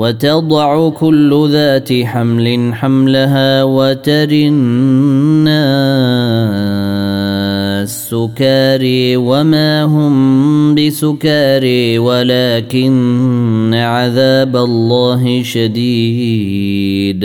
وتضع كل ذات حمل حملها وتري الناس سكاري وما هم بسكاري ولكن عذاب الله شديد.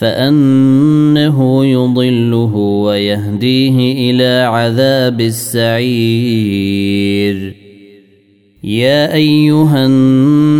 فانه يضله ويهديه إلى عذاب السعير يا ايها الناس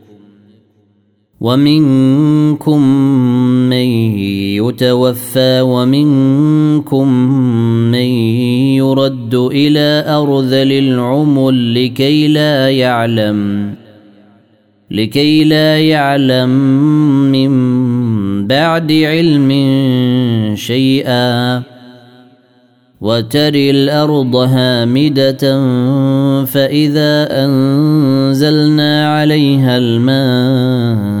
ومنكم من يتوفى ومنكم من يرد إلى أرذل العمر لكي لا يعلم لكي لا يعلم من بعد علم شيئا. وتري الأرض هامدة فإذا أنزلنا عليها الماء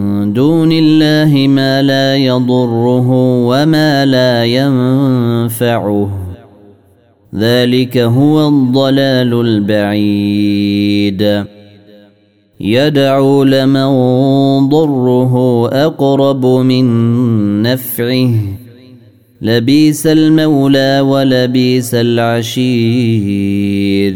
دون الله ما لا يضره وما لا ينفعه. ذلك هو الضلال البعيد. يدعو لمن ضره أقرب من نفعه. لبيس المولى ولبيس العشير.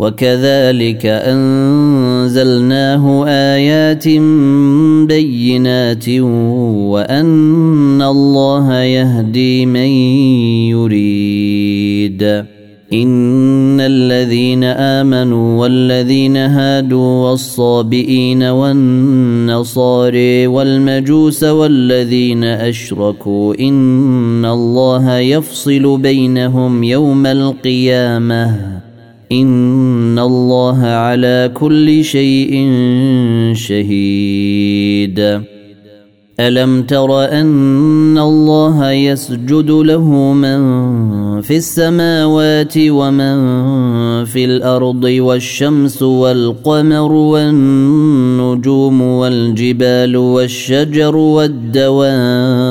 وكذلك أنزلناه آيات بينات وأن الله يهدي من يريد. إن الذين آمنوا والذين هادوا والصابئين والنصاري والمجوس والذين أشركوا إن الله يفصل بينهم يوم القيامة. ان الله على كل شيء شهيد. الم تر ان الله يسجد له من في السماوات ومن في الأرض والشمس والقمر والنجوم والجبال والشجر والدواب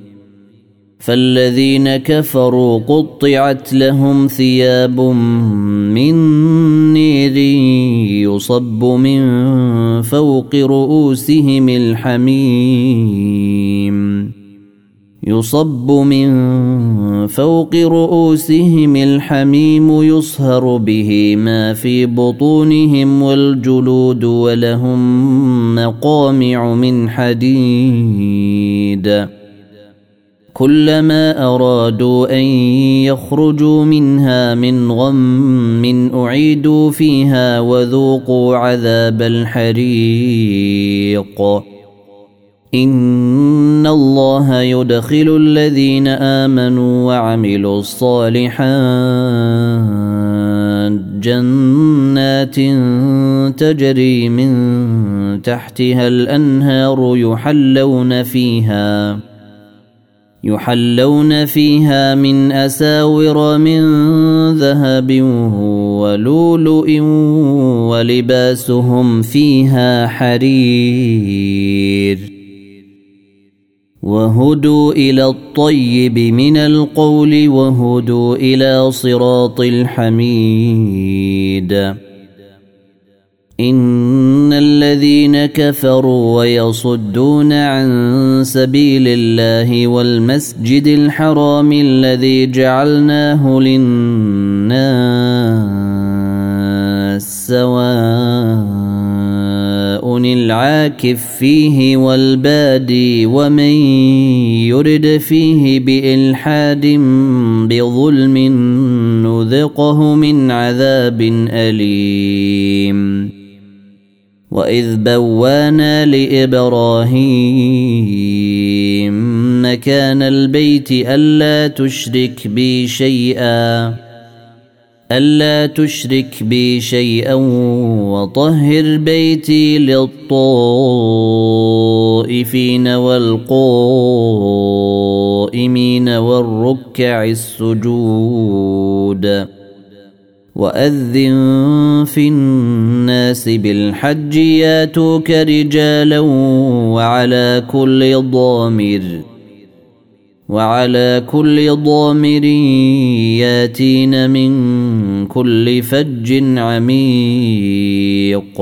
فالذين كفروا قطعت لهم ثياب من نير يصب من فوق رؤوسهم الحميم. يصب من فوق رؤوسهم الحميم يصهر به ما في بطونهم والجلود ولهم مقامع من حديد. كلما أرادوا أن يخرجوا منها من غم أعيدوا فيها وذوقوا عذاب الحريق. إن الله يدخل الذين آمنوا وعملوا الصالحات جنات تجري من تحتها الأنهار يحلون فيها يحلون فيها من أساور من ذهب ولؤلؤ ولباسهم فيها حرير. وهدوا إلى الطيب من القول وهدوا إلى صراط الحميد. ان الذين كفروا ويصدون عن سبيل الله والمسجد الحرام الذي جعلناه للناس سواء العاكف فيه والبادي ومن يرد فيه بالحاد بظلم نذقه من عذاب اليم واذ بوانا لابراهيم مكان البيت الا تشرك بي شيئا ألا تشرك بي شيئا وطهر بيتي للطائفين والقائمين والركع السجود وأذن في الناس بالحج ياتوك رجالا وعلى كل ضامر وعلى كل ضامر ياتين من كل فج عميق.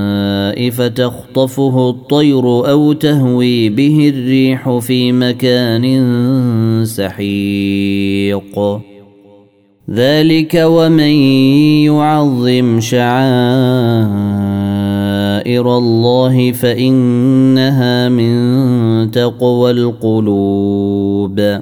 فتخطفه الطير أو تهوي به الريح في مكان سحيق. ذلك ومن يعظم شعائر الله فإنها من تقوى القلوب.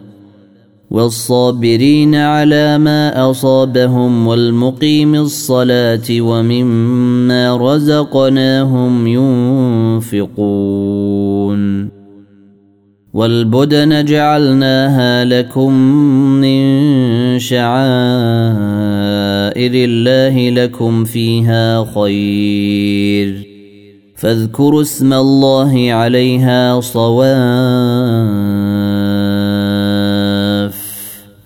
والصابرين على ما أصابهم والمقيم الصلاة ومما رزقناهم ينفقون. والبدن جعلناها لكم من شعائر الله لكم فيها خير. فاذكروا اسم الله عليها صواب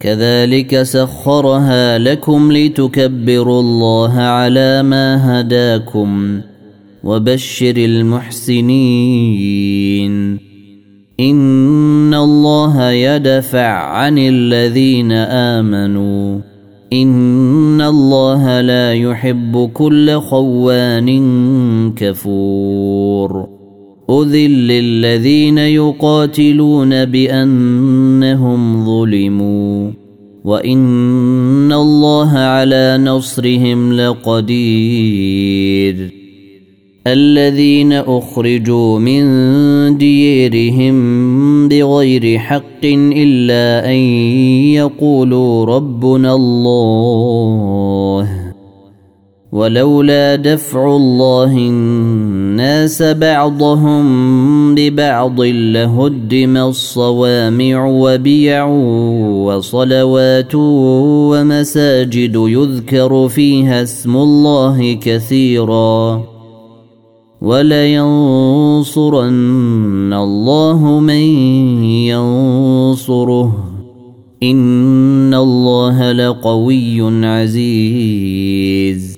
كذلك سخرها لكم لتكبروا الله على ما هداكم وبشر المحسنين. إن الله يدفع عن الذين آمنوا. إن الله لا يحب كل خوان كفور. اذل للذين يقاتلون بانهم ظلموا وان الله على نصرهم لقدير الذين اخرجوا من ديرهم بغير حق الا ان يقولوا ربنا الله ولولا دفع الله الناس بعضهم ببعض لهدم الصوامع وبيع وصلوات ومساجد يذكر فيها اسم الله كثيرا ولينصرن الله من ينصره. إن الله لقوي عزيز.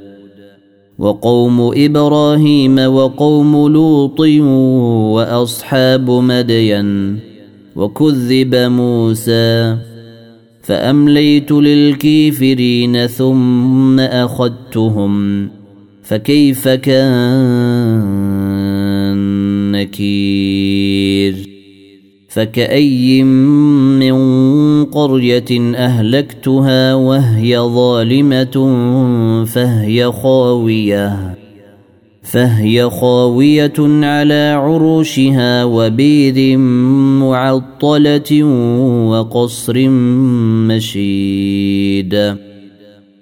وقوم إبراهيم وقوم لوط وأصحاب مدين وكذب موسى فأمليت للكافرين ثم أخذتهم فكيف كان نكير فكأي من قرية أهلكتها وهي ظالمة فهي خاوية فهي خاوية على عروشها وبير معطلة وقصر مشيد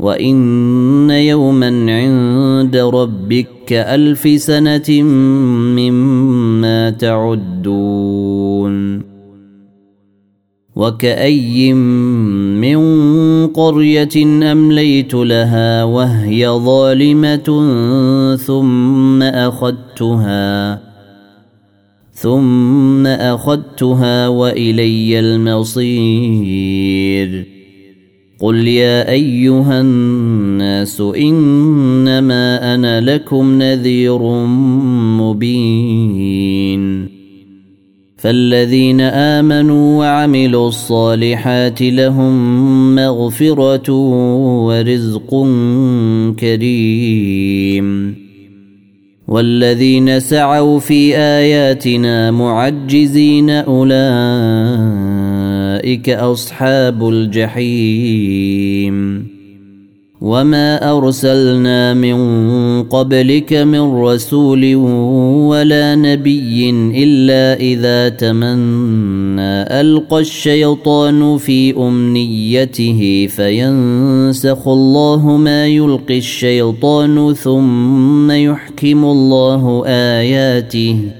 وإن يوما عند ربك كألف سنة مما تعدون وكأي من قرية أمليت لها وهي ظالمة ثم أخذتها ثم أخذتها وإلي المصير قل يا ايها الناس انما أنا لكم نذير مبين فالذين امنوا وعملوا الصالحات لهم مغفره ورزق كريم والذين سعوا في اياتنا معجزين اولئك اولئك اصحاب الجحيم وما ارسلنا من قبلك من رسول ولا نبي الا اذا تمنى القى الشيطان في امنيته فينسخ الله ما يلقي الشيطان ثم يحكم الله اياته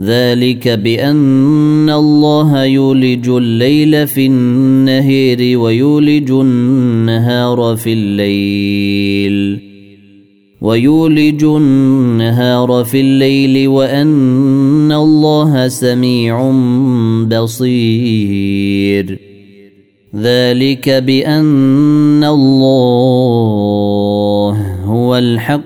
ذلك بأن الله يولج الليل في النهير ويولج النهار في الليل. ويولج النهار في الليل وأن الله سميع بصير. ذلك بأن الله هو الحق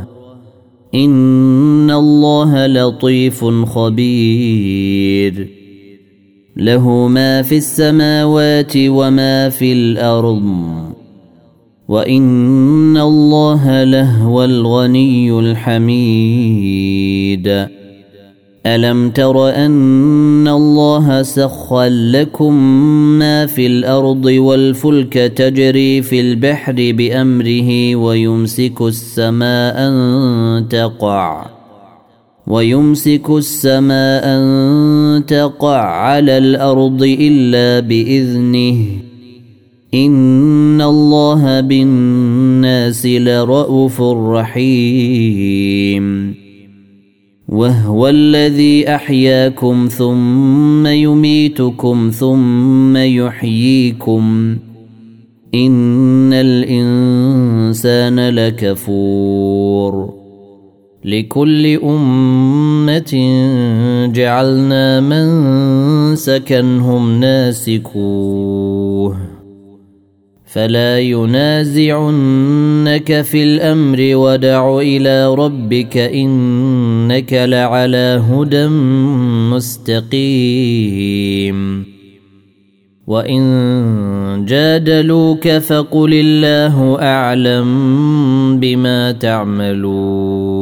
ان الله لطيف خبير. له ما في السماوات وما في الأرض. وان الله لهو الغني الحميد. الم تر ان الله سخر لكم ما في الأرض والفلك تجري في البحر بامره ويمسك السماء ان تقع ويمسك السماء ان تقع على الأرض الا باذنه ان الله بالناس لرءوف رحيم وهو الذي أحياكم ثم يميتكم ثم يحييكم. إن الإنسان لكفور. لكل أمة جعلنا من سكنهم ناسكوه. فلا ينازعنك في الأمر ودع إلى ربك إنك لعلى هدى مستقيم. وإن جادلوك فقل الله أعلم بما تعملون.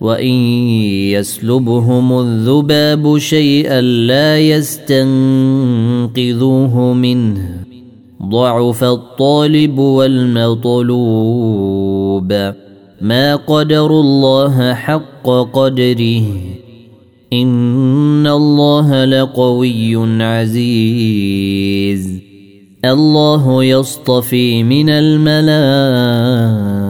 وان يسلبهم الذباب شيئا لا يستنقذوه منه ضعف الطالب والمطلوب ما قدروا الله حق قدره ان الله لقوي عزيز الله يصطفي من الملائكه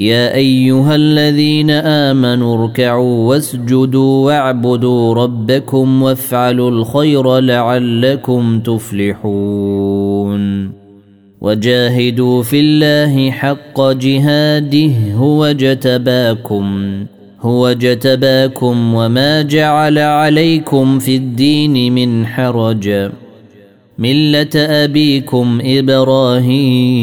يا أيها الذين آمنوا اركعوا واسجدوا واعبدوا ربكم وافعلوا الخير لعلكم تفلحون. وجاهدوا في الله حق جهاده هو اجتباكم هو اجتباكم وما جعل عليكم في الدين من حرج. ملة أبيكم إبراهيم.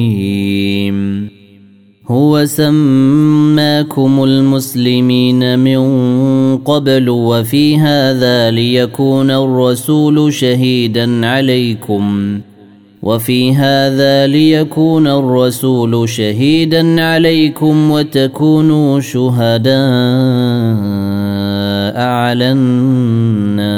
هو سماكم المسلمين من قبل وفي هذا ليكون الرسول شهيدا عليكم. وفي هذا ليكون الرسول شهيدا عليكم وتكونوا شهداء على الناس.